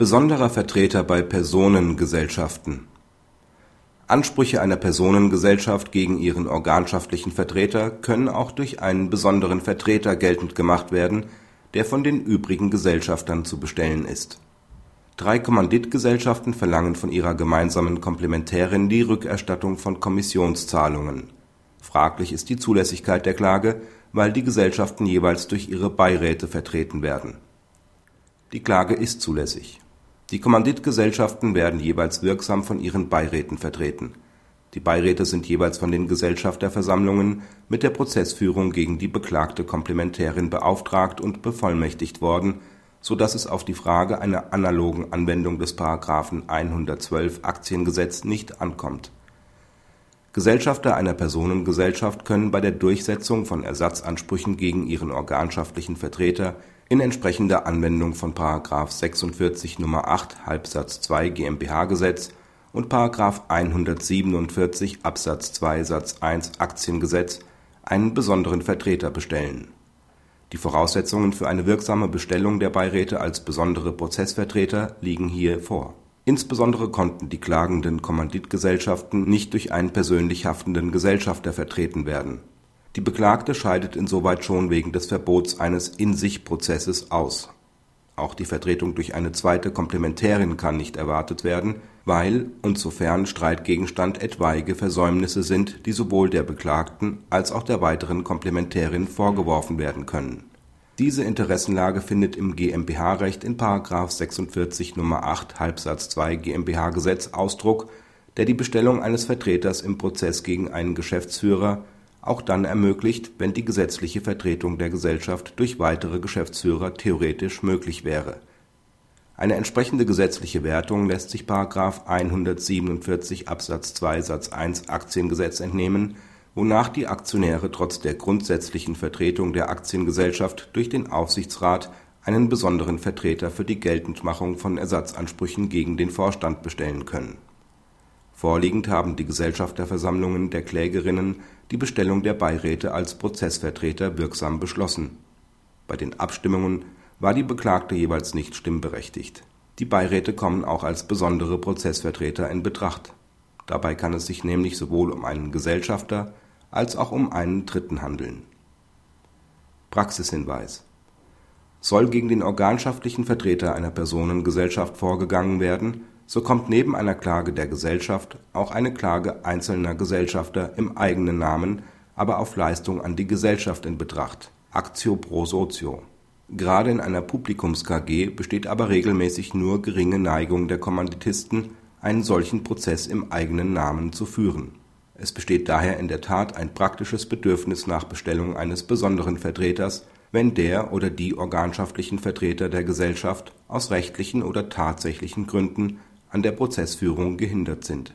Besonderer Vertreter bei Personengesellschaften Ansprüche einer Personengesellschaft gegen ihren organschaftlichen Vertreter können auch durch einen besonderen Vertreter geltend gemacht werden, der von den übrigen Gesellschaftern zu bestellen ist. Drei Kommanditgesellschaften verlangen von ihrer gemeinsamen Komplementärin die Rückerstattung von Kommissionszahlungen. Fraglich ist die Zulässigkeit der Klage, weil die Gesellschaften jeweils durch ihre Beiräte vertreten werden. Die Klage ist zulässig die Kommanditgesellschaften werden jeweils wirksam von ihren Beiräten vertreten. Die Beiräte sind jeweils von den Gesellschafterversammlungen mit der Prozessführung gegen die beklagte Komplementärin beauftragt und bevollmächtigt worden, so dass es auf die Frage einer analogen Anwendung des § 112 Aktiengesetz nicht ankommt. Gesellschafter einer Personengesellschaft können bei der Durchsetzung von Ersatzansprüchen gegen ihren organschaftlichen Vertreter in entsprechender Anwendung von § 46 Nr. 8 Halbsatz 2 GmbH-Gesetz und § 147 Absatz 2 Satz 1 Aktiengesetz einen besonderen Vertreter bestellen. Die Voraussetzungen für eine wirksame Bestellung der Beiräte als besondere Prozessvertreter liegen hier vor. Insbesondere konnten die klagenden Kommanditgesellschaften nicht durch einen persönlich haftenden Gesellschafter vertreten werden die Beklagte scheidet insoweit schon wegen des Verbots eines In-sich-Prozesses aus. Auch die Vertretung durch eine zweite Komplementärin kann nicht erwartet werden, weil und sofern Streitgegenstand etwaige Versäumnisse sind, die sowohl der Beklagten als auch der weiteren Komplementärin vorgeworfen werden können. Diese Interessenlage findet im GmbH-Recht in § 46 Nr. 8 Halbsatz 2 GmbH-Gesetz Ausdruck, der die Bestellung eines Vertreters im Prozess gegen einen Geschäftsführer auch dann ermöglicht, wenn die gesetzliche Vertretung der Gesellschaft durch weitere Geschäftsführer theoretisch möglich wäre. Eine entsprechende gesetzliche Wertung lässt sich § 147 Absatz 2 Satz 1 Aktiengesetz entnehmen, wonach die Aktionäre trotz der grundsätzlichen Vertretung der Aktiengesellschaft durch den Aufsichtsrat einen besonderen Vertreter für die Geltendmachung von Ersatzansprüchen gegen den Vorstand bestellen können Vorliegend haben die Gesellschafterversammlungen der Klägerinnen die Bestellung der Beiräte als Prozessvertreter wirksam beschlossen. Bei den Abstimmungen war die Beklagte jeweils nicht stimmberechtigt. Die Beiräte kommen auch als besondere Prozessvertreter in Betracht. Dabei kann es sich nämlich sowohl um einen Gesellschafter als auch um einen Dritten handeln. Praxishinweis Soll gegen den organschaftlichen Vertreter einer Personengesellschaft vorgegangen werden so kommt neben einer Klage der Gesellschaft auch eine Klage einzelner Gesellschafter im eigenen Namen, aber auf Leistung an die Gesellschaft in Betracht (Actio pro Socio). Gerade in einer Publikums-KG besteht aber regelmäßig nur geringe Neigung der Kommanditisten, einen solchen Prozess im eigenen Namen zu führen. Es besteht daher in der Tat ein praktisches Bedürfnis nach Bestellung eines besonderen Vertreters, wenn der oder die organschaftlichen Vertreter der Gesellschaft aus rechtlichen oder tatsächlichen Gründen an der Prozessführung gehindert sind